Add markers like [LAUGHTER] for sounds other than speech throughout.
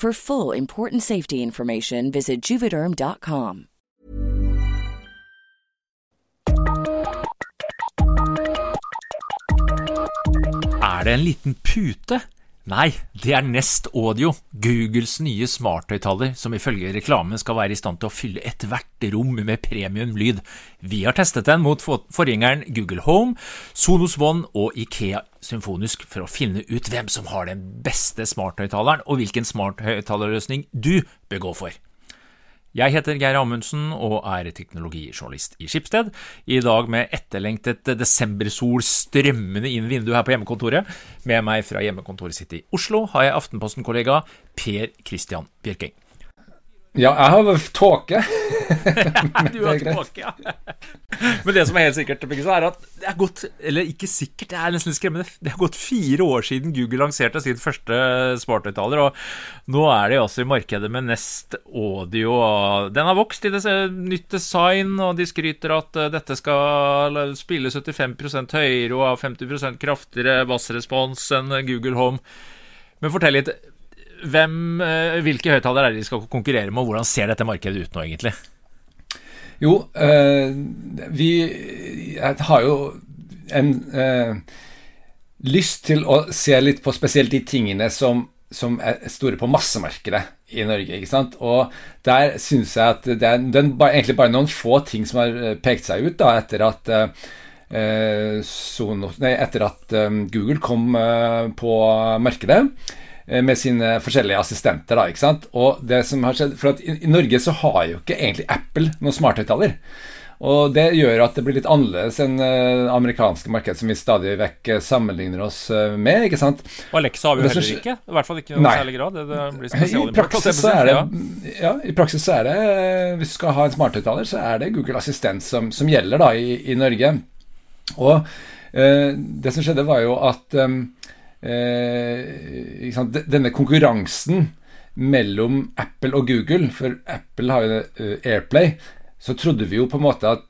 For full important safety information, visit juvederm.com. Er det en liten pute? Nei, det er Nest Audio, Googles nye smarthøyttaler, som ifølge reklamen skal være i stand til å fylle ethvert rom med premium lyd. Vi har testet den mot forgjengeren Google Home, Sonos One og Ikea Symfonisk for å finne ut hvem som har den beste smarthøyttaleren, og hvilken smarthøyttalerløsning du bør gå for. Jeg heter Geir Amundsen og er teknologijournalist i Skipsted. I dag med etterlengtet desembersol strømmende inn vinduet her på hjemmekontoret. Med meg fra hjemmekontoret sitt i Oslo har jeg Aftenposten-kollega Per Christian Bjørking. Ja, jeg har tåke. [LAUGHS] du har tåke, ja. Men det som er helt sikkert, er at det er gått Eller ikke sikkert, det er nesten litt skremmende. Det har gått fire år siden Google lanserte sin første smarthøyttaler, og nå er de altså i markedet med Nest Audio. Den har vokst i det, nytt design, og de skryter at eh, dette skal spille 75 høyere og ha 50% kraftigere bassrespons enn Google Home. Men fortell litt, hvem, eh, hvilke høyttalere er det de skal konkurrere med, og hvordan ser dette markedet ut nå, egentlig? Jo, øh, vi har jo en øh, lyst til å se litt på spesielt de tingene som, som er store på massemarkedet i Norge. ikke sant? Og der syns jeg at det er, det er egentlig bare noen få ting som har pekt seg ut da, etter at øh, Sonos, nei, etter at Google kom på markedet. Eh, med sine forskjellige assistenter. Da, ikke sant? Og det som har skjedd, for at i, i Norge så har jo ikke egentlig Apple noen smarthøyttaler. Og det gjør at det blir litt annerledes enn det amerikanske markedet, som vi stadig vekk uh, sammenligner oss med. ikke sant? Og Alexa har vi jo heller ikke. I hvert fall ikke i noen særlig grad. Det, det I praksis, så er det, ja, I praksis så er det, hvis du skal ha en smarthøyttaler, så er det Google Assistent som, som gjelder da i, i Norge. Og det som skjedde, var jo at um, eh, denne konkurransen mellom Apple og Google, for Apple har jo uh, Airplay, så trodde vi jo på en måte at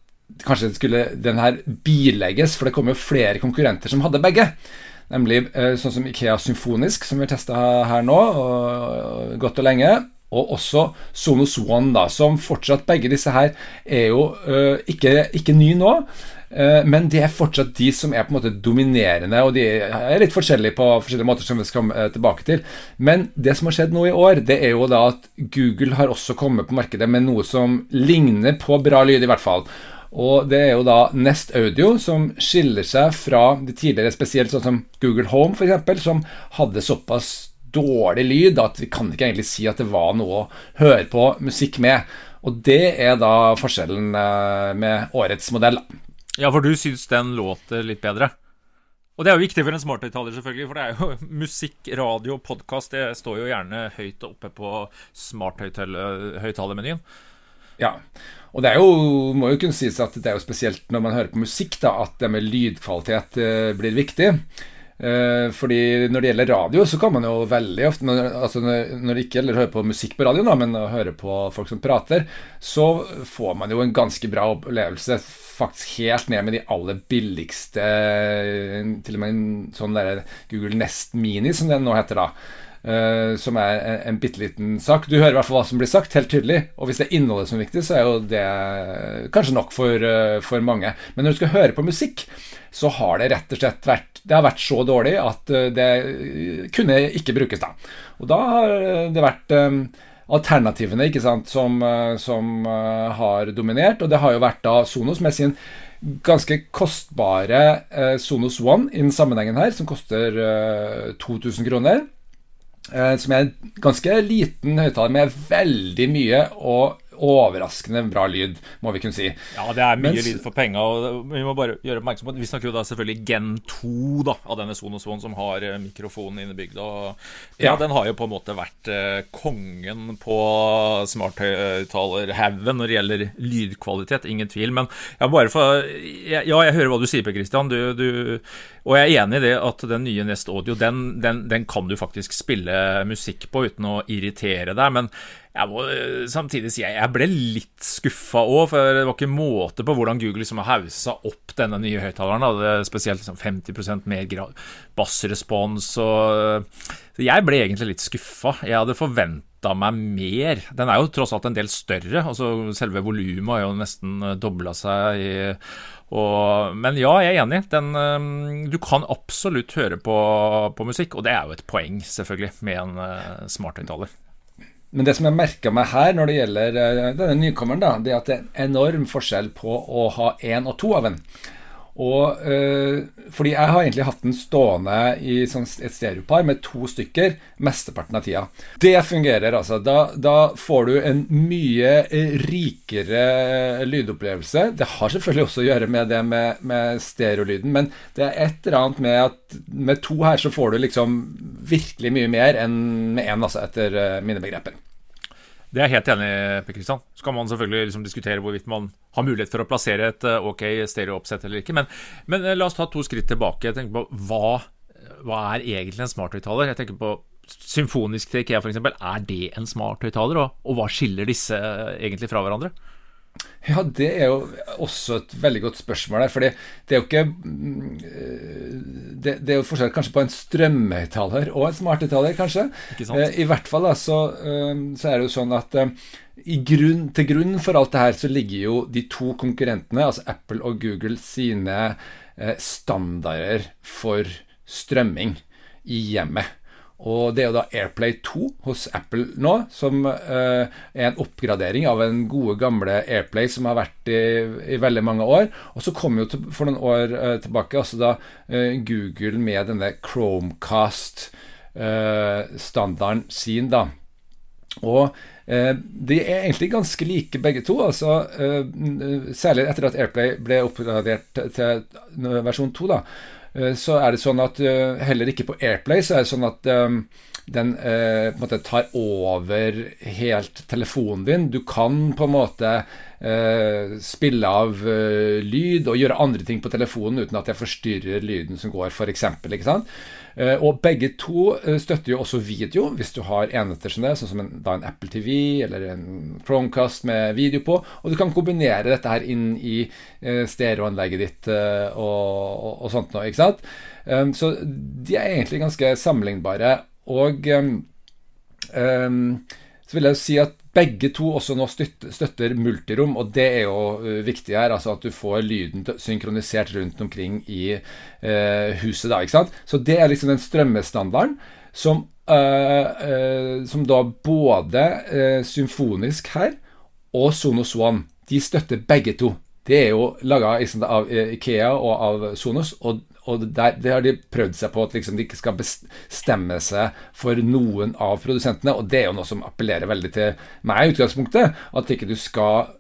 kanskje skulle den her bilegges, for det kom jo flere konkurrenter som hadde begge. Nemlig uh, sånn som Ikea Symfonisk, som vi har testa her nå, og, godt og lenge. Og også Sonos One, da, som fortsatt begge disse her er jo uh, ikke, ikke ny nå. Eh, men det er fortsatt de som er på en måte dominerende, og de er litt forskjellige på forskjellige måter, som vi skal eh, tilbake til. Men det som har skjedd nå i år, det er jo da at Google har også kommet på markedet med noe som ligner på bra lyd, i hvert fall. Og det er jo da Nest Audio som skiller seg fra de tidligere, spesielt sånn som Google Home f.eks., som hadde såpass dårlig lyd at vi kan ikke egentlig si at det var noe å høre på musikk med. Og det er da forskjellen eh, med årets modell. Ja, for du syns den låter litt bedre? Og det er jo viktig for en smarthøyttaler, selvfølgelig, for det er jo [LAUGHS] musikk, radio, podkast Det står jo gjerne høyt oppe på smarthøyttalermenyen. Ja, og det er jo, må jo kunne sies at det er jo spesielt når man hører på musikk, da, at det med lydkvalitet uh, blir viktig. Uh, fordi når det gjelder radio, så kan man jo veldig ofte altså når, det ikke gjelder å høre på musikk på radioen, men å høre på folk som prater, så får man jo en ganske bra opplevelse faktisk helt ned med de aller billigste Til og med en sånn der Google Nest Mini, som det nå heter, da. Uh, som er en, en bitte liten sak. Du hører i hvert fall hva som blir sagt, helt tydelig. Og hvis det er innholdet som er viktig, så er jo det kanskje nok for, uh, for mange. Men når du skal høre på musikk, så har det rett og slett vært Det har vært så dårlig at uh, det kunne ikke brukes da. Og da har det vært um, alternativene ikke sant, som, som har dominert, og det har jo vært da Sonos med sin ganske kostbare Sonos One i sammenhengen her, som koster 2000 kroner. Eh, som er en ganske liten høyttaler med veldig mye og overraskende bra lyd, må vi kunne si. Ja, det er mye Mens, lyd for penga. Vi må bare gjøre oppmerksom på at vi snakker jo da selvfølgelig Gen 2 da, av denne Sonos One, som har eh, mikrofonen innebygd. Og ja, ja, den har jo på en måte vært eh, kongen på smarthøyttalerhaugen når det gjelder lydkvalitet. Ingen tvil. Men ja, bare for, ja, jeg hører hva du sier, Per Christian. Du, du, og jeg er enig i det at den nye Nest Audio, den, den, den kan du faktisk spille musikk på uten å irritere deg. Men jeg må eh, samtidig si jeg ble litt skuffa òg, for det var ikke måte på hvordan Google liksom haussa opp denne nye høyttaleren. Spesielt liksom 50 mer bassrespons. Og, så jeg ble egentlig litt skuffa. Jeg hadde forventa meg mer. Den er jo tross alt en del større. altså Selve volumet har jo nesten dobla seg. i og, men ja, jeg er enig. Den, du kan absolutt høre på, på, musikk, og det er jo et poeng, selvfølgelig, med en uh, smarthøyttaler. Men det som jeg merka meg her når det gjelder eh, denne nykommeren, da, det er at det er en enorm forskjell på å ha én og to av en. Og, øh, fordi jeg har egentlig hatt den stående i sånn et stereopar med to stykker mesteparten av tida. Det fungerer, altså. Da, da, får du en mye rikere lydopplevelse. Det har selvfølgelig også å gjøre med det med, med stereolyden, men det er et eller annet med at med to her så får du liksom virkelig mye mer enn med én, altså, etter eh, mine begreper. Det er jeg helt enig i, Kristian. Så kan man selvfølgelig liksom diskutere hvorvidt man har mulighet for å plassere et eh, ok stereooppsett eller ikke. Men, men, eh, la oss ta to skritt tilbake. Jeg tenker på hva, hva er egentlig en smarthøyttaler? Jeg tenker på symfonisk til IKEA f.eks. Er det en smarthøyttaler? Og, og hva skiller disse egentlig fra hverandre? Ja, det er jo også et veldig godt spørsmål. der. For det er jo ikke mm, det, det, er jo forskjell kanskje på en strømhøyttaler og en smarthøyttaler, kanskje. Eh, I hvert fall da, så, eh, så, er det jo sånn at eh, grunn, til grunn for alt det her så ligger jo de to konkurrentene, altså Apple og Google, sine standarder for strømming i hjemmet. Og det er jo da AirPlay 2 hos Apple nå, som eh, er en oppgradering av en gode, gamle AirPlay som har vært i, i veldig mange år. Og så kom jo til, for noen år eh, tilbake også da eh, Google med denne Chromecast-standarden sin, da. Og de er egentlig ganske like begge to. altså Særlig etter at AirPlay ble oppgradert til versjon 2. da Eh, så er det sånn at eh, heller ikke på Airplay så er det sånn at um, den måte tar over helt telefonen din. Du kan på en måte spille av lyd og gjøre andre ting på telefonen uten at jeg forstyrrer lyden som går, f.eks. Ikke sant? Uh, og begge to støtter jo også video, hvis du har enheter som det, sånn som en, en, Apple TV eller en Chromecast med video på. Og du kan kombinere dette her inn i stereoanlegget ditt og, og, og, sånt noe. ikke sant? Så de er egentlig ganske sammenlignbare. Og um, så vil jeg jo si at begge to også nå støtter, støtter multirom, og det er jo uh, viktig her. altså At du får lyden synkronisert rundt omkring i eh, huset. da, ikke sant? Så det er liksom den strømmestandarden som, uh, som da både symfonisk her og Sonos One, de støtter begge to. Det er jo laga av Ikea og av Sonos, og og der, det har de prøvd seg på at liksom de ikke skal bestemme seg for noen av produsentene. Og det er jo noe som appellerer veldig til meg i utgangspunktet. At ikke du skal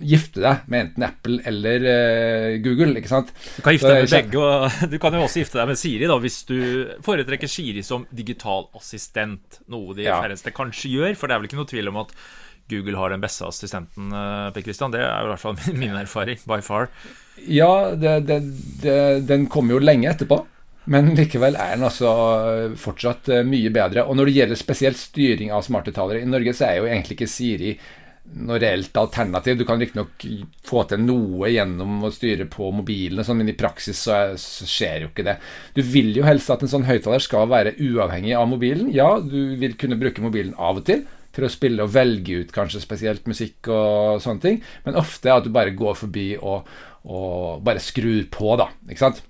gifte deg med enten Apple eller uh, Google. ikke sant? Du kan gifte deg med begge, og [LAUGHS] du kan jo også gifte deg med Siri da, hvis du foretrekker Siri som digital assistent. Noe de ja. færreste kanskje gjør, for det er vel ikke noe tvil om at Google har den beste assistenten, uh, Per Christian. Det er i hvert fall [LAUGHS] min erfaring, by far. Ja, det, det, det, den kommer jo lenge etterpå. Men likevel er den altså fortsatt eh, mye bedre. Og når det gjelder spesielt styring av smarthøyttalere i Norge, så er jo egentlig ikke Siri noe reelt alternativ. Du kan riktignok få til noe gjennom å styre på mobilen, sånn, men i praksis så, så, skjer jo ikke det. Du vil jo helst at en sånn høyttaler skal være uavhengig av mobilen. Ja, du vil kunne bruke mobilen av og til for å spille og velge ut kanskje spesielt musikk og sånne ting, men ofte at du bare går forbi og, og bare skrur på, da. Ikke sant?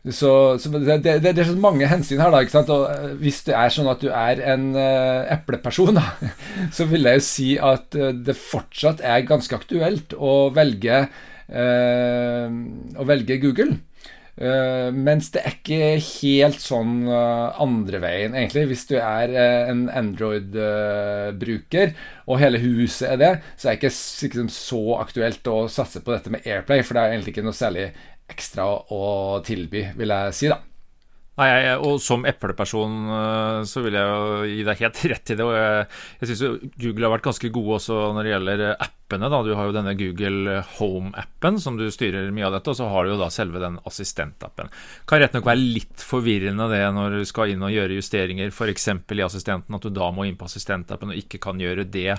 Så, så det, det, det, er så mange hensyn her, da. ikke sant? Og eh, hvis det er sånn at du er en uh, epleperson, da, [LAUGHS] så vil jeg jo si at uh, det fortsatt er ganske aktuelt å velge, uh, å velge Google. Mens det er ikke helt sånn andre veien, egentlig. Hvis du er en Android-bruker, og hele huset er det, så er det ikke så aktuelt å satse på dette med Airplay, for det er egentlig ikke noe særlig ekstra å tilby, vil jeg si, da. Nei, jeg, og som epleperson eh, så vil jeg jo gi deg helt [LAUGHS] rett i det. og Jeg, jeg syns Google har vært ganske gode også når det gjelder appene. da, Du har jo denne Google Home-appen som du styrer mye av dette, og så har du jo da selve den assistentappen. Kan rett nok være litt forvirrende det når du skal inn og gjøre justeringer, f.eks. i assistenten, at du da må inn på assistentappen og ikke kan gjøre det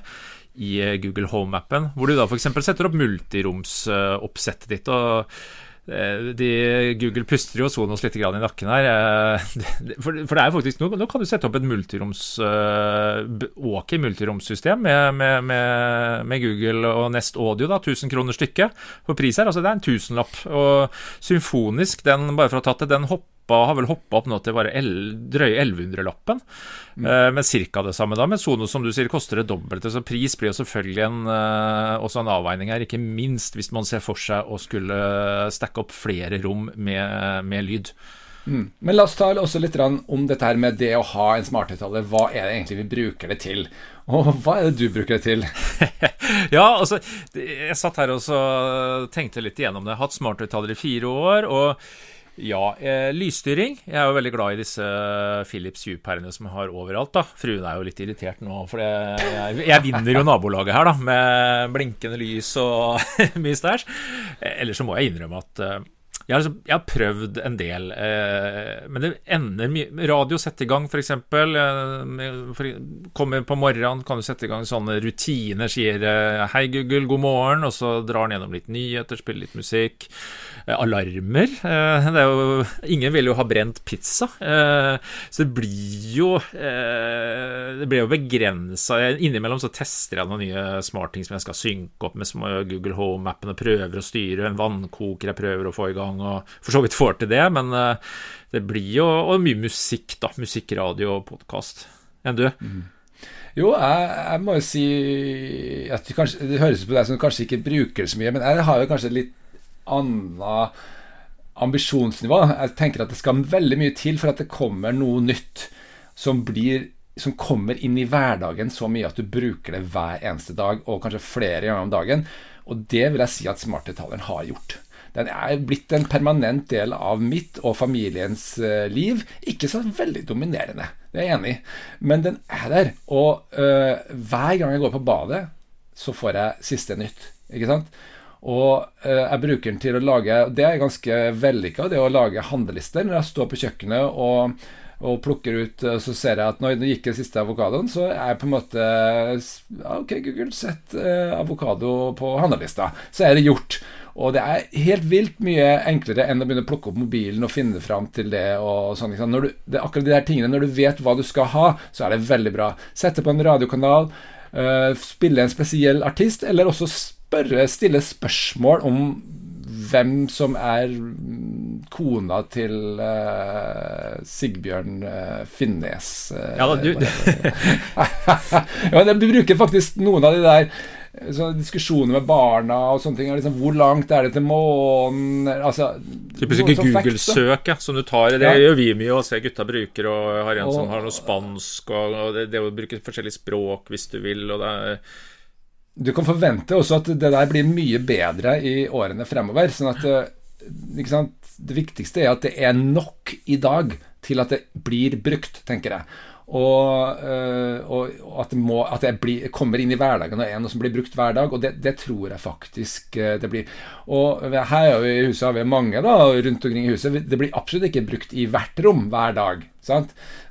i Google Home-appen. Hvor du da f.eks. setter opp multiromsoppsettet ditt. og Eh, de, Google puster jo Sonos litt i nakken her. Eh, [LAUGHS] for, for, det er faktisk nå, nå kan du sette opp et multiroms ok multiromssystem med, med, med, med, Google og Nest Audio. da, 1000 kroner stykket for pris her. altså Det er en tusenlapp. Og Symfonisk, den, bare for å ha tatt det, den hopper hoppa, har vel hoppa opp nå til bare drøye 1100-lappen. Mm. Uh, men ca. det samme da. Men Sono, som du sier, koster det dobbelte. Så pris blir jo selvfølgelig en, uh, også en avveining her. Ikke minst hvis man ser for seg å skulle stacke opp flere rom med, med lyd. Mm. Men la oss ta også litt om dette her med det å ha en smarthøyttaler. Hva er det egentlig vi bruker det til? Og hva er det du bruker det til? [LAUGHS] ja, altså Jeg satt her og tenkte litt igjennom det. Jeg har hatt smarthøyttaler i fire år. og ja, eh, lysstyring. Jeg er jo veldig glad i disse Philips Hue-pærene som jeg har overalt. da. Fruen er jo litt irritert nå, for jeg, jeg, vinner jo nabolaget her da, med blinkende lys og [LAUGHS] mye stæsj. Ellers så må jeg innrømme at eh, jeg har, liksom, jeg har, prøvd en del, eh, men det ender mye Radio setter i gang, f.eks. Eh, kommer på morgenen, kan du sette i gang sånne rutiner. Sier eh, 'hei, Google, god morgen', og så drar den gjennom litt nyheter, spiller litt musikk. Eh, alarmer. Eh, jo, ingen vil jo ha brent pizza, eh, så det blir jo Det blir jo begrensa. Innimellom så tester jeg noen nye smartting som jeg skal synke opp med Google Home-appen og prøver å styre. En vannkoker jeg prøver å få i gang, og for så vidt får til det. Men det blir jo og mye musikk, da. Musikk, radio og podkast. Enn du? Mm. Jo, jeg, jeg, må jo si at kanskje, det høres ut på deg som du kanskje ikke bruker det så mye, men jeg har jo kanskje litt annet ambisjonsnivå. Jeg tenker at det skal veldig mye til for at det kommer noe nytt som, blir, som kommer inn i hverdagen så mye at du bruker det hver eneste dag, og kanskje flere ganger om dagen. Og det vil jeg si at smarthøyttaleren har gjort. Den er blitt en permanent del av mitt og familiens uh, liv. Ikke så veldig dominerende, det er jeg enig i, men den er der. Og øh, hver gang jeg går på badet, så får jeg siste nytt. Ikke sant? Og eh, jeg bruker den til å lage Det er ganske vellykka, det å lage handlelister. Når jeg står på kjøkkenet og, og plukker ut, eh, så ser jeg at når det gikk den siste avokadoen, så er jeg på en måte Ok, Google, sett eh, avokado på handlelista. Så er det gjort. Og det er helt vilt mye enklere enn å begynne å plukke opp mobilen og finne fram til det. og sånn. Du, det er akkurat de der tingene, når du vet hva du skal ha, så er det veldig bra. Sette på en radiokanal, uh, spille en spesiell artist, eller også spørre, stille spørsmål om hvem som er kona til uh, Sigbjørn uh, Finnes. Uh, ja, du, [LAUGHS] ja, Vi bruker faktisk noen av de der så diskusjoner med barna og sånne ting. Liksom, hvor langt er det til månen? Altså, Typisk Google-søk ja, som du tar. Det ja. gjør vi mye å se gutta bruker. Og har en og, som har noe spansk, og, og det, det, å bruke forskjellige språk hvis du vil. og det er du kan forvente også at det der blir mye bedre i årene fremover. sånn at eh, Det viktigste er at det er nok i dag til at det blir brukt, tenker jeg. Og, eh, og at, det, må, at det blir, kommer inn i hverdagen og er noe som blir brukt hver dag. Og det, det tror jeg faktisk eh, det blir. Og her i huset har vi mange da, rundt omkring i huset. Det blir absolutt ikke brukt i hvert rom hver dag.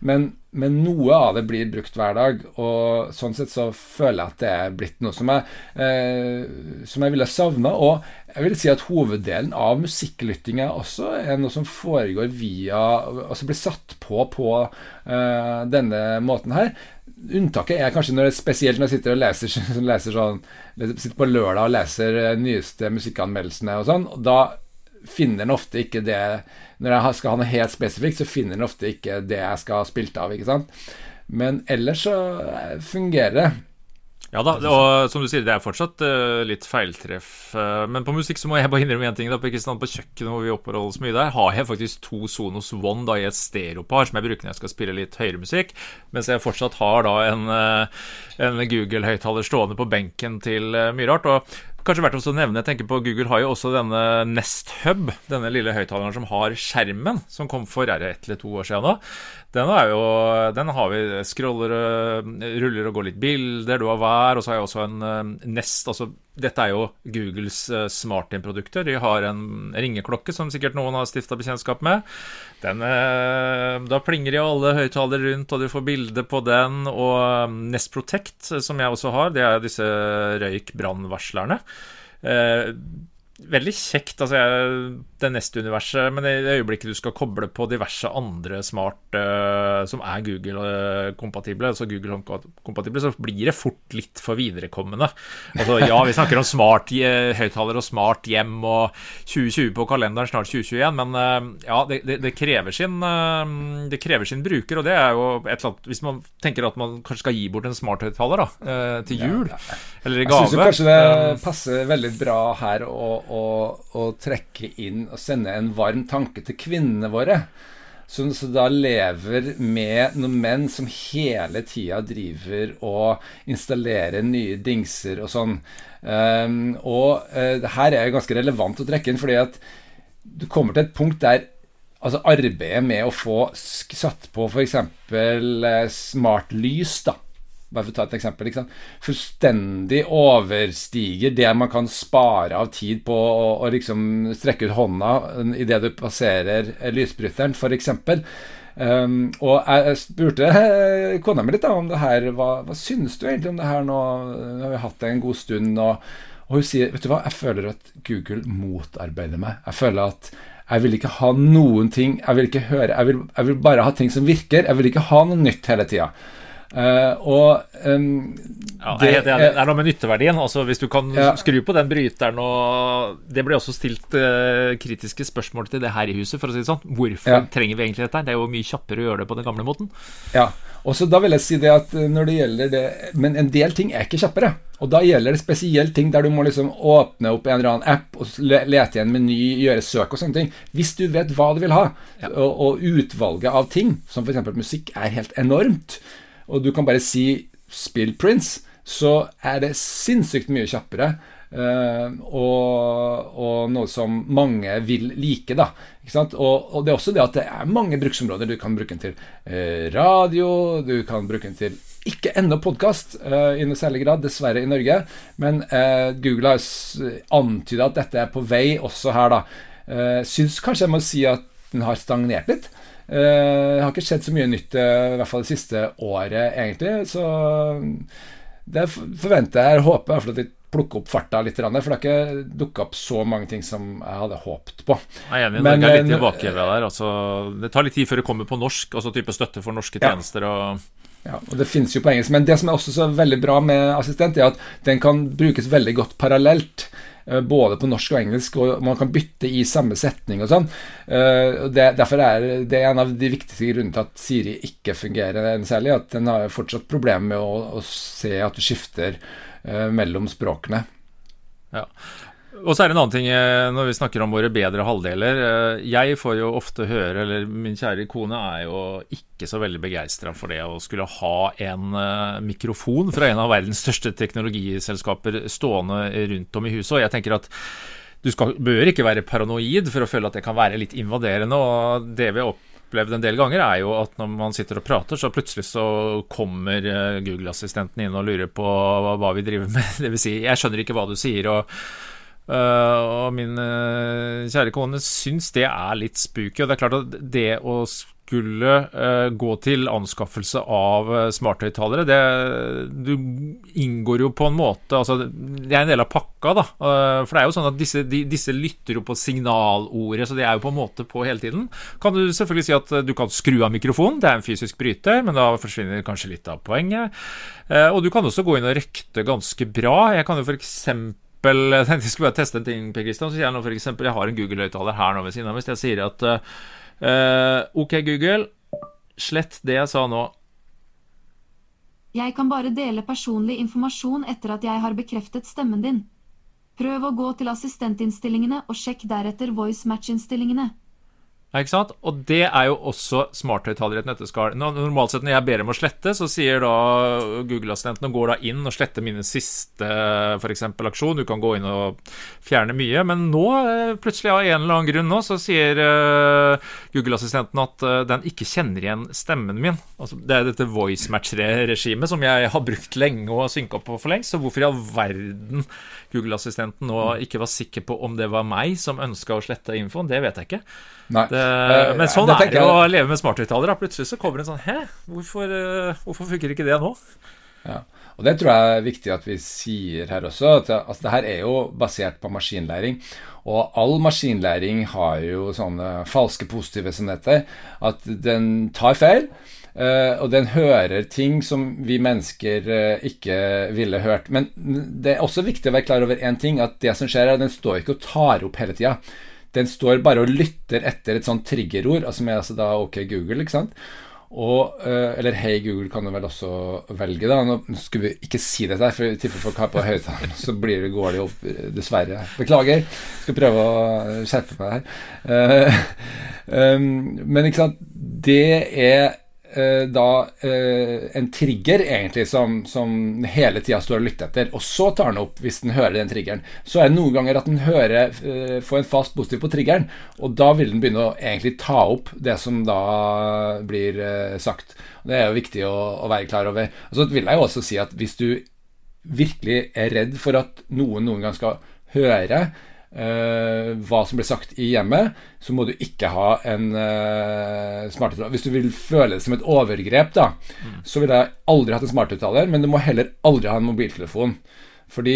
Men, men, noe av det blir brukt hver dag, og sånn sett så føler jeg at det er blitt noe som jeg, eh, som jeg ville savna. Og jeg vil si at hoveddelen av musikklyttinga også er noe som foregår via Altså blir satt på på eh, denne måten her. Unntaket er kanskje når det er spesielt når jeg sitter og leser, [LAUGHS] leser sånn Sitter på lørdag og leser eh, nyeste musikkanmeldelsene og sånn. og Da finner en ofte ikke det Når jeg skal ha noe helt spesifikt, så finner en ofte ikke det jeg skal ha spilt av. ikke sant? Men ellers så fungerer det. Ja da, og som du sier, det er fortsatt uh, litt feiltreff. Uh, men på musikk så må jeg bare innrømme én ting. Da, på, på kjøkkenet hvor vi oppholder oss mye der, har jeg faktisk to Sonos One da, i et stereopar som jeg bruker når jeg skal spille litt høyere musikk. Mens jeg fortsatt har da en, uh, en Google-høyttaler stående på benken til mye rart. Og Kanskje verdt å nevne, jeg tenker på Google har jo også denne Nest Hub, denne lille høyttaleren som har skjermen, som kom for er det eller to år siden nå. Den, jo, den har vi scroller, ruller og går litt bilder, du har hver, og så har jeg også en eh, Nest. altså dette er jo Googles uh, SmartIn-produkter. De har en ringeklokke som sikkert noen har stifta bekjentskap med. Den, uh, da plinger de alle høyttalere rundt, og du får bilde på den. Og Nest Protect, som jeg også har, det er disse røyk-brannvarslerne. Uh, veldig kjekt. altså jeg, Det neste universet, men i det øyeblikket du skal koble på diverse andre smart uh, som er Google-kompatible, altså Google Home-kompatible, så blir det fort litt for viderekommende. Altså Ja, vi snakker om smart uh, høyttaler og smart hjem og 2020 på kalenderen, snart 2021, men uh, ja, det, det, det, krever sin, det krever sin bruker, og det er jo et eller annet Hvis man tenker at man kanskje skal gi bort en smarthøyttaler til jul, ja, ja. eller i gave Jeg syns kanskje det passer veldig bra her. og å, å, trekke inn og sende en varm tanke til kvinnene våre. Som så da lever med noen menn som hele tida driver og installerer nye dingser og sånn. Um, og uh, her er ganske relevant å trekke inn, fordi at du kommer til et punkt der altså arbeidet med å få satt på f.eks. Uh, smart lys, da bare for å ta et eksempel, fullstendig overstiger det man kan spare av tid på å, å liksom strekke ut hånda idet du passerer lysbryteren, f.eks. Um, og jeg spurte kona mi litt da, om det her. Hva, hva synes du egentlig om det her nå? Nå har vi hatt det en god stund. Og, og hun sier vet du hva, jeg føler at Google motarbeider meg. Jeg føler at jeg vil ikke ha noen ting Jeg vil ikke høre Jeg vil, jeg vil bare ha ting som virker. Jeg vil ikke ha noe nytt hele tida. Uh, og um, ja, det, det, er, det, noe med nytteverdien. Altså, hvis du kan ja. skru på den bryteren og Det blir også stilt uh, kritiske spørsmål til det her i huset, for å si det sånn. Hvorfor ja. trenger vi egentlig dette? Det er jo mye kjappere å gjøre det på den gamle måten. Ja, og så da vil jeg si det at eh, når det gjelder det Men en del ting er ikke kjappere. Og da gjelder det spesielt ting der du må liksom åpne opp en eller annen app og lete i en meny, gjøre søk og sånne ting. Hvis du vet hva du vil ha, og, og utvalget av ting, som f.eks. musikk, er helt enormt og du kan bare si 'spill Prince', så er det sinnssykt mye kjappere. Uh, og, og, noe som mange vil like. da og, og, det er også det at det er mange bruksområder. Du kan bruke den til uh, radio, du kan bruke den til ikke ennå podkast uh, i noe særlig grad, dessverre i Norge. Men Google har antyda at dette er på vei også her, da. Uh, syns kanskje jeg må si at den har stagnert litt. Eh, det har ikke skjedd så mye nytt eh, i hvert fall det siste året, egentlig. Så det forventer jeg, håper jeg, at de plukker opp farta litt, for det har ikke dukka opp så mange ting som jeg hadde håpet på. Jeg er enig, Men, Norge er litt eh, tilbake der. Altså, det tar litt tid før det kommer på norsk, altså type støtte for norske tjenester. og ja, og Det finnes jo på engelsk, men det som er også så veldig bra med assistent, er at den kan brukes veldig godt parallelt. Eh, både på norsk og engelsk, og man kan bytte i samme setning og sånn. Eh, derfor er det en av de viktigste grunnene til at Siri ikke fungerer særlig. At den har fortsatt problemer med å, å se at du skifter eh, mellom språkene. Ja, og så er det en annen ting eh, når vi snakker om våre bedre halvdeler. Eh, jeg får jo ofte høre, eller min kjære kone er jo ikke så veldig begeistra for det å skulle ha en eh, mikrofon fra en av verdens største teknologiselskaper stående rundt om i huset. Og jeg tenker at du skal, bør ikke være paranoid for å føle at det kan være litt invaderende. Og det vi opp opplevd en del ganger, er jo at når man sitter og prater, så plutselig så kommer Google-assistenten inn og lurer på hva vi driver med. [LAUGHS] Vil si, jeg skjønner ikke hva du sier. og Uh, og min uh, kjære kone syns det er litt spooky. Og det er klart at det å skulle uh, gå til anskaffelse av smarthøyttalere, det Du inngår jo på en måte Altså, det er en del av pakka, da. for det er jo sånn at disse, de, disse, lytter jo på signalordet, så de er jo på en måte på hele tiden. Kan du selvfølgelig si at du kan skru av mikrofonen, det er en fysisk bryter, men da forsvinner kanskje litt av poenget. og du kan også gå inn og røkte ganske bra. Jeg kan jo for eksempel jeg tenkte jeg skulle bare teste en ting, Per Kristian. Så sier jeg nå f.eks. jeg har en Google-høyttaler her nå ved siden av. Hvis jeg sier at uh, OK, Google, slett det jeg sa nå. Jeg kan bare dele personlig informasjon etter at jeg har bekreftet stemmen din. Prøv å gå til assistentinnstillingene og sjekk deretter voice match-innstillingene. Ikke sant? Og det er jo også smarthøyttaler i et nøtteskall. Normalt sett når jeg ber om å slette, så sier da Google-assistenten og går da inn og sletter mine siste f.eks. aksjon. Du kan gå inn og fjerne mye. Men nå, eh, plutselig av en eller annen grunn nå, så sier uh, Google-assistenten at uh, den ikke kjenner igjen stemmen min. Altså, det er dette voice match-regimet som jeg har brukt lenge og synka på for lengst. Så hvorfor i all verden Google-assistenten nå ikke var sikker på om det var meg som ønska å slette infoen, det vet jeg ikke. Det, eh, men sånn er det å leve med smarthøyttalere. Plutselig så kommer en sånn Hæ, hvorfor, uh, hvorfor funker ikke det nå? Ja, og Det tror jeg er viktig at vi sier her også. at altså, det her er jo basert på maskinlæring. Og all maskinlæring har jo sånne falske positive som dette. At den tar feil. Uh, og den hører ting som vi mennesker ikke ville hørt. Men det er også viktig å være klar over én ting, at det som skjer er at den står ikke og tar opp hele tida. Den står bare og lytter etter et sånt triggerord, altså med altså da OK Google, ikke sant. Og, uh, eller Hei Google kan du vel også velge, da. Nå skulle vi ikke si dette, for i tilfelle folk har på høyttaleren, så blir det, går det opp, dessverre. Beklager. Skal prøve å skjerpe meg her. Uh, um, [LAUGHS] men ikke sant, det er Eh, da eh, en trigger egentlig som, som hele tida står og lytter etter. Og så tar den opp hvis den hører den triggeren. Så er det noen ganger at den hører eh, får en fast positiv på triggeren, og da vil den begynne å egentlig ta opp det som da blir sagt. Det er jo viktig å, å være klar over. Og så vil jeg jo også si at hvis du virkelig er redd for at noen noen gang skal høre Uh, hva som blir sagt i hjemmet, så må du ikke ha en uh, smarthøyttaler. Hvis du vil føle det som et overgrep, da, mm. så ville jeg aldri hatt en smarthøyttaler, men du må heller aldri ha en mobiltelefon. Fordi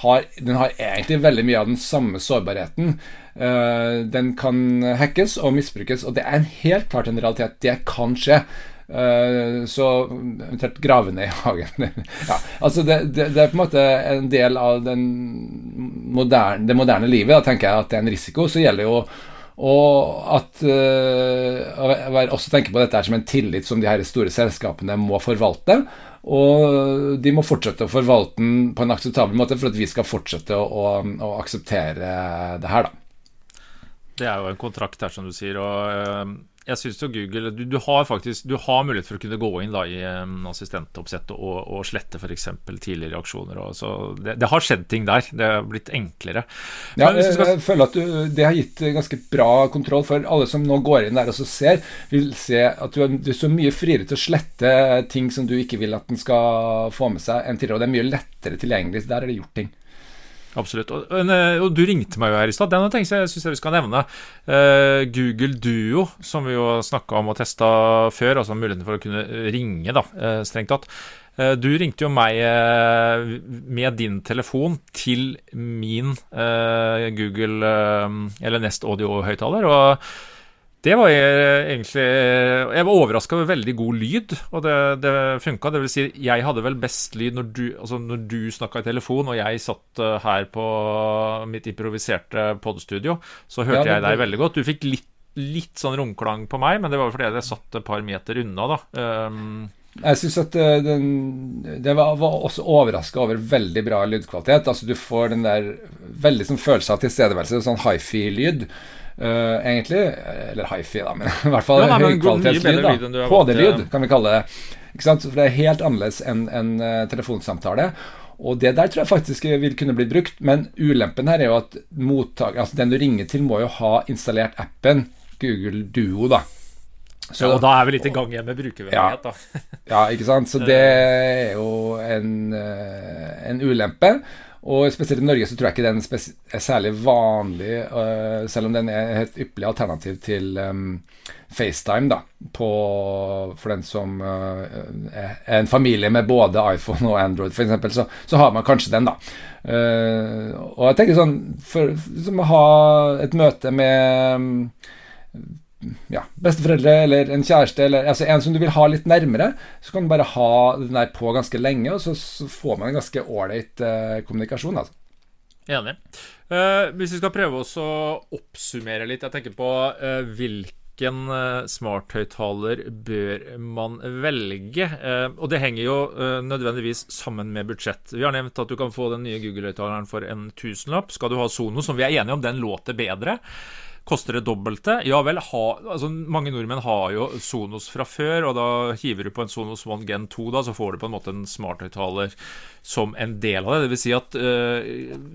har, den har egentlig veldig mye av den samme sårbarheten. Uh, den kan hackes og misbrukes, og det er helt klart en realitet. Det kan skje. Uh, så eventuelt grave ned i hagen. [LAUGHS] ja, altså det, det, det, er på en måte en del av moderne, det moderne livet. Da tenker jeg at det er en risiko. Så gjelder jo og at jeg også tenke på dette som en tillit som de her store selskapene må forvalte. Og de må fortsette å forvalte den på en akseptabel måte for at vi skal fortsette å, å, akseptere det her, da. Det er jo en kontrakt her, som du sier. og uh jeg syns jo Google du, du, har faktisk Du har mulighet for å kunne gå inn da i um, assistentoppsettet og, og slette f.eks. tidligere aksjoner. Og, så det, det, har skjedd ting der. Det har blitt enklere. Ja, jeg, skal... jeg, føler at du, det har gitt ganske bra kontroll for alle som nå går inn der og så ser, vil se at du, du er så mye friere til å slette ting som du ikke vil at den skal få med seg, enn tidligere. Og det er mye lettere tilgjengelig. Så der er det gjort ting. Absolutt. Og, og, du ringte meg jo her i stad. Den tenkte jeg syns jeg vi skal nevne. Uh, Google Duo, som vi jo snakka om og testa før, altså muligheten for å kunne ringe, da, uh, strengt tatt. Uh, du ringte jo meg med din telefon til min Google eller Nest Audio-høyttaler. og det var egentlig Jeg var overraska over veldig god lyd, og det, det funka. Det vil si, jeg hadde vel best lyd når du, altså når du snakka i telefon, og jeg satt eh, her på mitt improviserte podstudio, så hørte ja, jeg deg veldig godt. Du fikk litt, litt sånn romklang på meg, men det var fordi jeg satt et par meter unna, da. Um, jeg syns at eh, den, det var, var også overraska over veldig bra lydkvalitet. Altså Du får den der veldig sånn følelse av tilstedeværelse, sånn hifi-lyd. Uh, egentlig. Eller hifi, da, [LAUGHS] men i hvert fall ja, høykvalitetslyd. HD-lyd, kan vi kalle det. Ikke sant? For det er helt annerledes enn en uh, telefonsamtale. Og det der tror jeg faktisk vil kunne bli brukt, men ulempen her er jo at mottak, altså den du ringer til, må jo ha installert appen Google Duo, da. Så, ja, og da er vi litt i gang igjen med brukervennlighet, da. ja, ikke sant. Så [LAUGHS] det er jo en, eh, en ulempe. Og spesielt i Norge så tror jeg ikke den er særlig vanlig, uh, selv om den er et ypperlig alternativ til um, FaceTime, da, på, for den som uh, er en familie med både iPhone og Android, f.eks., så, så har man kanskje den, da. Uh, og jeg tenker sånn for, Som å ha et møte med um, ja, besteforeldre eller en kjæreste eller altså en som du vil ha litt nærmere, så kan du bare ha den der på ganske lenge, og så, så får man en ganske ålreit eh, kommunikasjon. altså. Enig. Uh, hvis vi skal prøve oss å oppsummere litt, jeg tenker på uh, hvilken uh, smarthøyttaler bør man velge? Uh, og det henger jo nødvendigvis sammen med budsjett. Vi har nevnt at du kan få den nye Google-høyttaleren for en tusenlapp. Skal du ha Sono, som vi er enige om, den låter bedre. Koster det dobbelte? Ja vel, ha, altså mange nordmenn har jo Sonos fra før, og da hiver du på en Sonos One Gen 2, da, så får du på en måte en smarthøyttaler som en del av det. Det vil si at uh,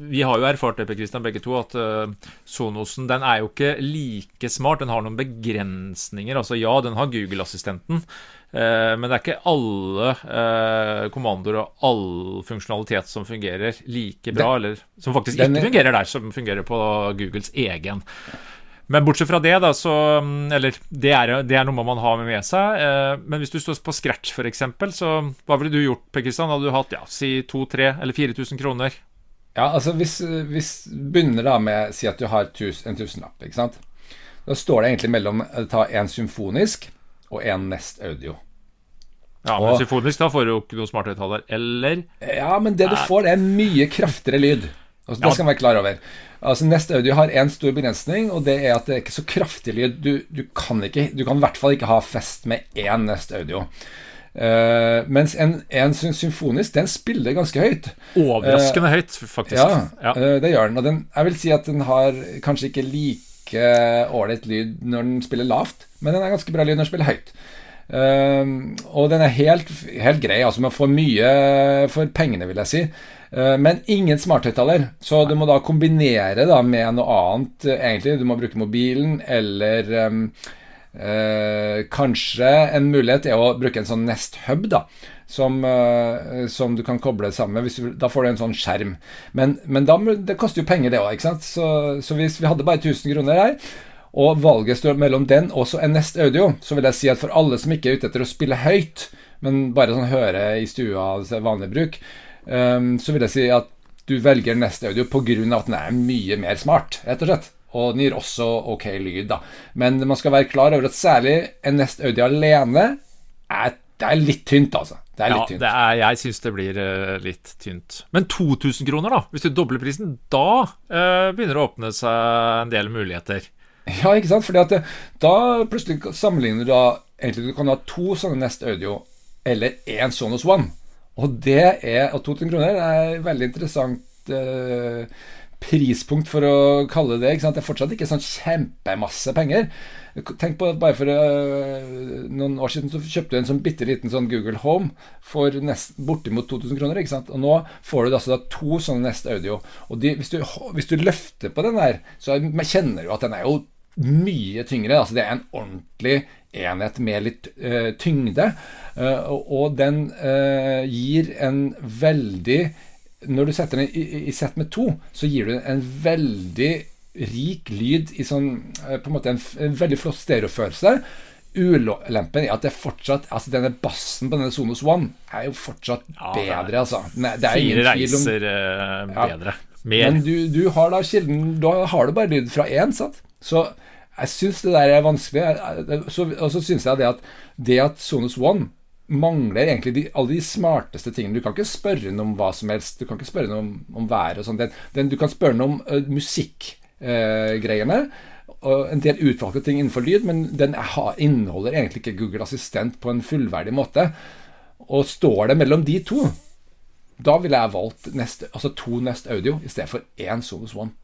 vi har jo erfart det, Per Christian, begge to, at uh, Sonosen den er jo ikke like smart. Den har noen begrensninger. Altså ja, den har Google-assistenten. Uh, men det er ikke alle uh, kommandoer og all funksjonalitet som fungerer like bra, den, eller som faktisk ikke fungerer der, som fungerer på Googles egen. Men bortsett fra det, da, så Eller det er, det er noe man har med seg. Eh, men hvis du står på scratch, f.eks., så hva ville du gjort, Per Kristian? Hadde du hatt ja, si 2000-3000 eller 4000 kroner? Ja, altså hvis, hvis begynner da med Si at du har tus, en tusenlapp, ikke sant. Da står det egentlig mellom å ta en symfonisk og en Nest Audio. Ja, men og, symfonisk, da får du jo ikke noe smarthøyttaler, eller? Ja, men det du får, er mye kraftigere lyd. Altså, det skal man være klar over. Altså Neste Audio har én stor begrensning, og det er at det er ikke så kraftig lyd. Du, du, kan, ikke, du kan i hvert fall ikke ha fest med én Nest Audio. Uh, mens en, en, symfonisk, den spiller ganske høyt. Overraskende uh, høyt, faktisk. Ja, ja. Uh, det gjør den. Og den, jeg vil si at den har kanskje ikke like ålreit lyd når den spiller lavt, men den er ganske bra lyd når den spiller høyt. og den er helt, helt grei. Altså, man får mye for pengene, vil jeg si. Eh, men ingen smarthøyttaler. Så du må da kombinere da med noe annet, eh, egentlig. Du må bruke mobilen, eller um, uh, kanskje en mulighet er å bruke en sånn Nest Hub, da. Som, uh, som du kan koble sammen med. da får du en sånn skjerm. Men, men da, det koster jo penger, det òg. Så, så, hvis vi hadde bare 1000 kroner her, og valget står mellom den og en Nest Audio, så vil jeg si at for alle som ikke er ute etter å spille høyt, men bare sånn høre i stua, vanlig bruk, så vil jeg si at du velger neste audio pga. at den er mye mer smart, rett og slett. Og den gir også ok lyd, da. Men man skal være klar over at særlig en Nest Audio alene er, det er litt tynt, altså. Det er litt ja, tynt. Er, jeg syns det blir uh, litt tynt. Men 2000 kroner, da? Hvis du dobler prisen, da uh, begynner det å åpne seg en del muligheter. [LAUGHS] Ja, ikke sant? Fordi at det, da plutselig sammenligner du da Egentlig du kan ha to sånne Nest Audio eller én Sonos One. Og det er Og 2000 kroner er et veldig interessant eh, prispunkt for å kalle det. Ikke sant? Det er fortsatt ikke sånn kjempemasse penger. Tenk på at Bare for uh, noen år siden så kjøpte du en sånn bitte liten sånn Google Home for nest, bortimot 2000 kroner. ikke sant? Og nå får du altså da to sånne Nest Audio. Og de, hvis, du, hvis, du, løfter på den der, så kjenner du at den er jo mye tyngre. altså Det er en ordentlig enhet med litt uh, tyngde. Uh, og den uh, gir en veldig Når du setter den i, i, sett med to, så gir du en veldig rik lyd i sånn På en måte en, en veldig flott stereofølelse. Ulempen er at det fortsatt Altså denne bassen på denne Sonos One er jo fortsatt ja, bedre, altså. Nei, det er Fire reiser om, bedre. Ja. Mer. Men du, du, har da kilden Da har du bare lyd fra én, sant? Så jeg syns det der er vanskelig. og så syns jeg det at det at Sonos One mangler egentlig de, alle de smarteste tingene. Du kan ikke spørre den om hva som helst. Du kan ikke spørre den om, om været og sånn. Du kan spørre den om uh, musikkgreiene. Uh, og en del utvalgte ting innenfor lyd, men den inneholder egentlig ikke Google Assistent på en fullverdig måte. Og står det mellom de to, da ville jeg valgt neste, altså to Nest Audio i stedet for én Sonos One.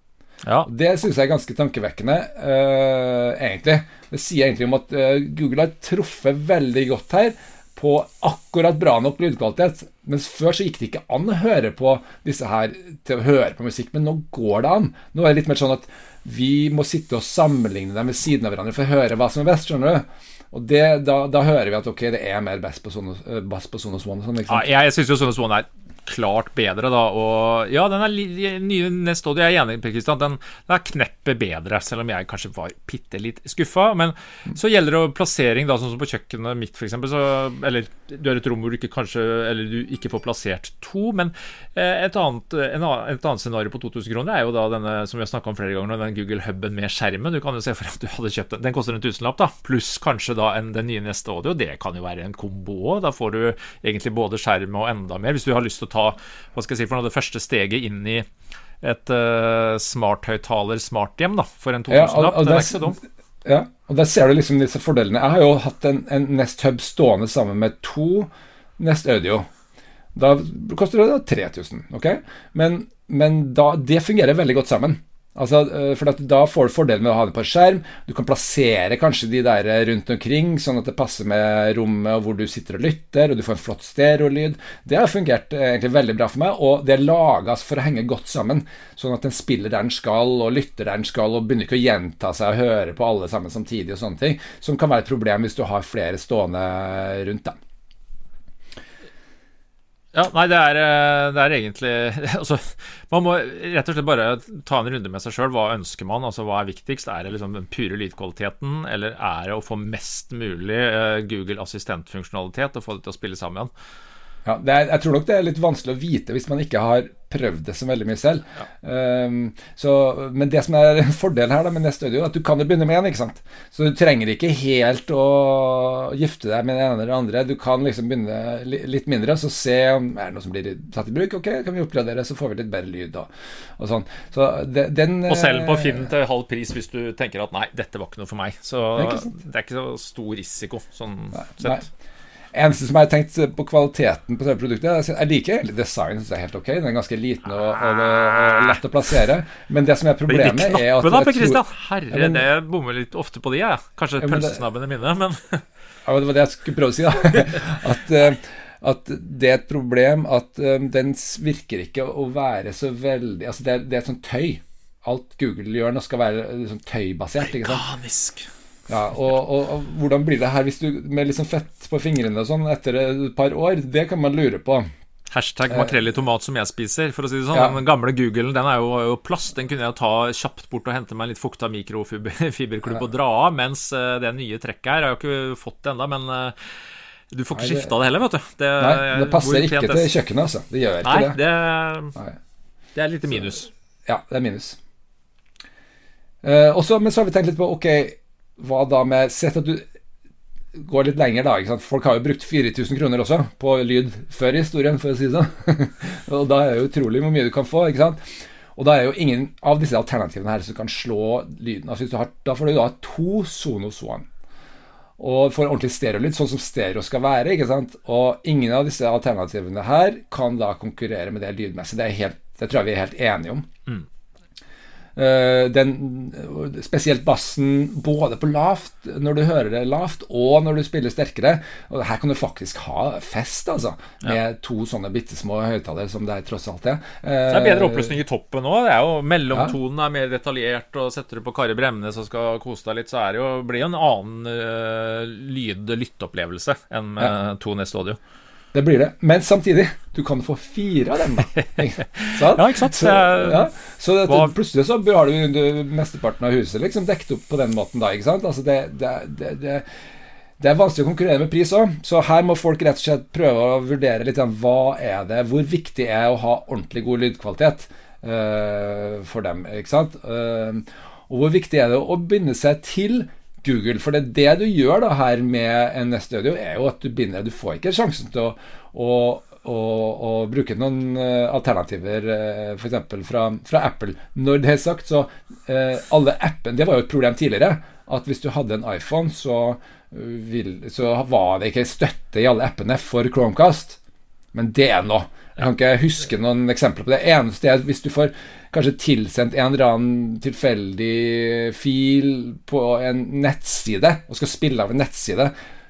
Ja. Det syns jeg er ganske tankevekkende, uh, egentlig. Det sier egentlig om at uh, Google har truffet veldig godt her på akkurat bra nok lydkvalitet. Mens før så gikk det ikke an å høre på disse her til å høre på musikk, men nå går det an. Nå er det litt mer sånn at vi må sitte og sammenligne dem ved siden av hverandre for å høre hva som er best, skjønner du. Og det, da, da, hører vi at ok, det er mer bass på Sonos, eh, bass på Sonos One. Sånn, ja, jeg syns jo Sonos One er klart bedre, da. Og ja, den er nye Audio, jeg er enig Per Kristian, den, den er kneppet bedre, selv om jeg kanskje var bitte litt skuffa. Men så gjelder det plassering, da, sånn som på kjøkkenet mitt, f.eks. Eller du er et rom hvor du ikke kanskje Eller du ikke får plassert to. Men eh, et annet, en, et annet scenario på 2000 kroner er jo da denne som vi har snakka om flere ganger, den Google Huben med skjermen. Du kan jo se for at du hadde kjøpt den. Den koster en tusenlapp, da. Pluss kanskje da en, den nye Nest audio. Det kan jo være en kombo òg. Da får du egentlig både skjerm og enda mer. Hvis du har lyst til å ta hva skal jeg si, for noe, det første steget inn i et uh, smarthøyttaler smarthjem da, for en 2000-lapp. Ja, den er ikke så dum. Ja, og der ser du liksom disse fordelene. Jeg har jo hatt en, en Nest Hub stående sammen med to Nest Audio. Da koster det 3000, ok? Men, men da, det fungerer veldig godt sammen. Altså, eh, for Da får du fordelen med å ha det på skjerm. Du kan plassere kanskje de der rundt omkring, sånn at det passer med rommet og hvor du sitter og lytter, og du får en flott stereolyd. Det har fungert eh, egentlig veldig bra for meg, og det er laga for å henge godt sammen. Sånn at den spiller der den skal, og lytter der den skal, og begynner ikke å gjenta seg og høre på alle sammen samtidig, og sånne ting. Som kan være et problem hvis du har flere stående rundt. da. Ja, nei, det er, eh, det er egentlig [LAUGHS] altså, Man må rett og slett bare ta en runde med seg sjøl. Hva ønsker man? altså Hva er viktigst? Er det liksom den pure lydkvaliteten, eller er det å få mest mulig uh, Google assistentfunksjonalitet og få det til å spille sammen? Ja, er, jeg tror nok det er litt vanskelig å vite hvis man ikke har prøvd det så veldig mye selv. Ja. Um, så, men det som er [LAUGHS] en fordel her da, med neste Audio, er at du kan jo begynne med én. ikke sant? Så du trenger ikke helt å gifte deg med den ene eller den andre. Du kan liksom begynne litt mindre, så se om er det noe som blir tatt i bruk. Ok, kan vi oppgradere, så får vi litt bedre lyd og, og sånn. Så det, den, og selv på Finn til halv pris hvis du tenker at nei, dette var ikke noe for meg. Så det er ikke, det er ikke så stor risiko sånn nei, sett. Nei. Eneste som jeg har tenkt på kvaliteten på selve produktet Jeg liker egentlig design, synes jeg er helt ok. Den er ganske liten og, og, og lett å plassere. Men det som er problemet, knapper, er at da, Per Christian. Herre, ja, men, det bommer litt ofte på de, jeg. Kanskje ja, pølsesnabbene mine, men [LAUGHS] Ja, det var det jeg skulle prøve å si, da. [LAUGHS] At, uh, at det er et problem at um, den virker ikke å være så veldig Altså, det er, det er et sånt tøy. Alt Google gjør nå, skal være liksom, tøybasert. Ikke sant? Ja, og, og, og, hvordan blir det her hvis du med liksom fett på fingrene og sånn etter et par år? Det kan man lure på. Hashtag makrell i tomat som jeg spiser, for å si det sånn. Ja. Den gamle Googlen den er jo, jo, plast. Den kunne jeg ta kjapt bort og hente meg en litt fukta mikrofiberklubb [LAUGHS] ja. og dra av. Mens uh, det nye trekket her Jeg har jo ikke fått det ennå, men uh, du får ikke skifta det heller, vet du. Det, nei, det passer ikke til kjøkkenet, altså. Det gjør ikke nei, det. Nei, det er litt minus. Så, ja, det er minus. Uh, også, men så har vi tenkt litt på Ok, hva da med Sett at du går litt lenger, da. Ikke sant? Folk har jo brukt 4000 kroner også på lyd før historien, for å si det sånn. [LAUGHS] og da er det jo utrolig hvor mye du kan få. ikke sant? Og da er jo ingen av disse alternativene her som kan slå lyden. Altså, har, da får du da to Sonos One. Og får ordentlig stereolyd, sånn som stereo skal være. ikke sant? Og ingen av disse alternativene her kan da konkurrere med det lydmessig. Det, det tror jeg vi er helt enige om. Mm. Eh, den, spesielt bassen både på lavt, når du hører det lavt, og når du spiller sterkere. Og her kan du faktisk ha fest, altså, med ja. to sånne bitte små høyttalere som det er tross alt. Så det er bedre eh, oppløsning i toppen òg. Mellomtonen er mer detaljert, og setter du på Kari Bremnes og skal kose deg litt, så er det jo, blir det en annen uh, lyd-lytteopplevelse enn med ja. to Nest Audio. Det blir det. Men samtidig, du kan få fire av dem, da. [LAUGHS] ja, ikke sant? Så, ja. så det, plutselig så har du mesteparten av huset liksom dekket opp på den måten da, ikke sant? Altså det, det, det, det det er vanskelig å konkurrere med pris òg, så her må folk rett og slett prøve å vurdere litt hva er det, hvor viktig er det å ha ordentlig god lydkvalitet uh, for dem. ikke sant? Uh, og hvor viktig er det å binde seg til Google. For det, det du gjør da her med en Studio, er jo at du binder Du får ikke sjansen til å, å, å, å bruke noen uh, alternativer, uh, f.eks. Fra, fra Apple. Når det er sagt, så uh, alle appene Det var jo et problem tidligere. At hvis du hadde en iPhone, så, vil, så var det ikke støtte i alle appene for Chromecast. Men det er nå. Jeg kan ikke huske noen eksempler på det. Eneste er hvis du får kanskje tilsendt en eller annen tilfeldig fil på en nettside, og skal spille av en nettside,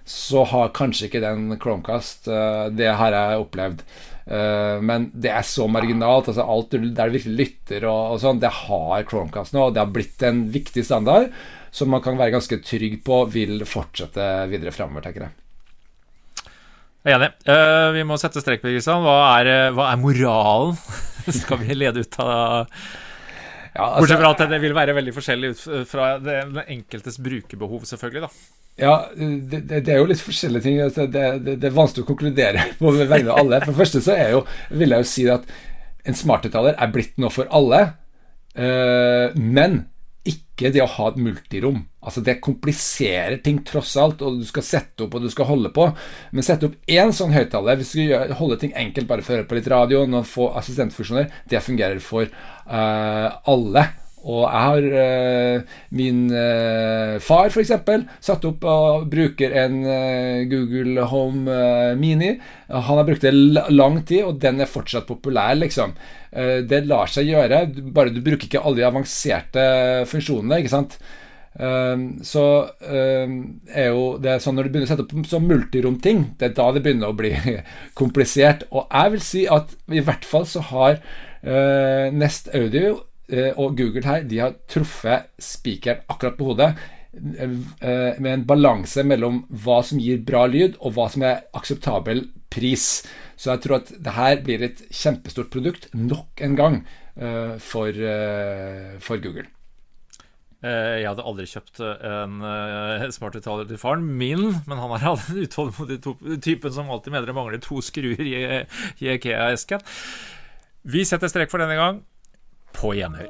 så har kanskje ikke den Chromecast. Eh, det har jeg opplevd. Eh, men det er så marginalt. altså Alt der du virkelig lytter og, og sånn, det har Chromecast nå. Og det har blitt en viktig standard som man kan være ganske trygg på vil fortsette videre framover, tenker jeg. Enig. Uh, vi må sette strek på Kristian. Hva, er, hva er moralen? [LAUGHS] Skal vi lede ut av ja, altså, Bortsett fra at det vil være veldig forskjellig ut fra den enkeltes brukerbehov, selvfølgelig. da. Ja, det, det, er jo litt forskjellige ting. Altså, det, det, det, er vanskelig å konkludere [LAUGHS] på vegne av alle. For det første så er jo, vil jeg jo si at en smarthøyttaler er blitt noe for alle. Uh, men ikke det å ha et multirom. Altså Det kompliserer ting tross alt, og du skal sette opp og du skal holde på. Men sette opp én sånn høyttaler, hvis du skal holde ting enkelt bare for å høre på litt radio, noen få assistentfunksjoner, det fungerer for uh, alle. Og jeg har uh, min uh, far, f.eks., satt opp og bruker en uh, Google Home Mini. Han har brukt det lang tid, og den er fortsatt populær, liksom. det lar seg gjøre, bare du bruker ikke alle de avanserte funksjonene, ikke sant. så er jo det sånn når du begynner å sette opp sånn multirom-ting, det er da det begynner å bli [LAUGHS] komplisert. Og jeg vil si at i hvert fall så har Nest Audio Eh, og Google her de har truffet spikeren akkurat på hodet. Eh, med en balanse mellom hva som gir bra lyd, og hva som er akseptabel pris. Så jeg tror at det her blir et kjempestort produkt nok en gang eh, for, for Google. Jeg hadde aldri kjøpt en smarthøyttaler til faren min, men han er den utålmodige typen som alltid mener det mangler to skruer i, i IKEA-esken. Vi setter strek for denne gang på gjenhør.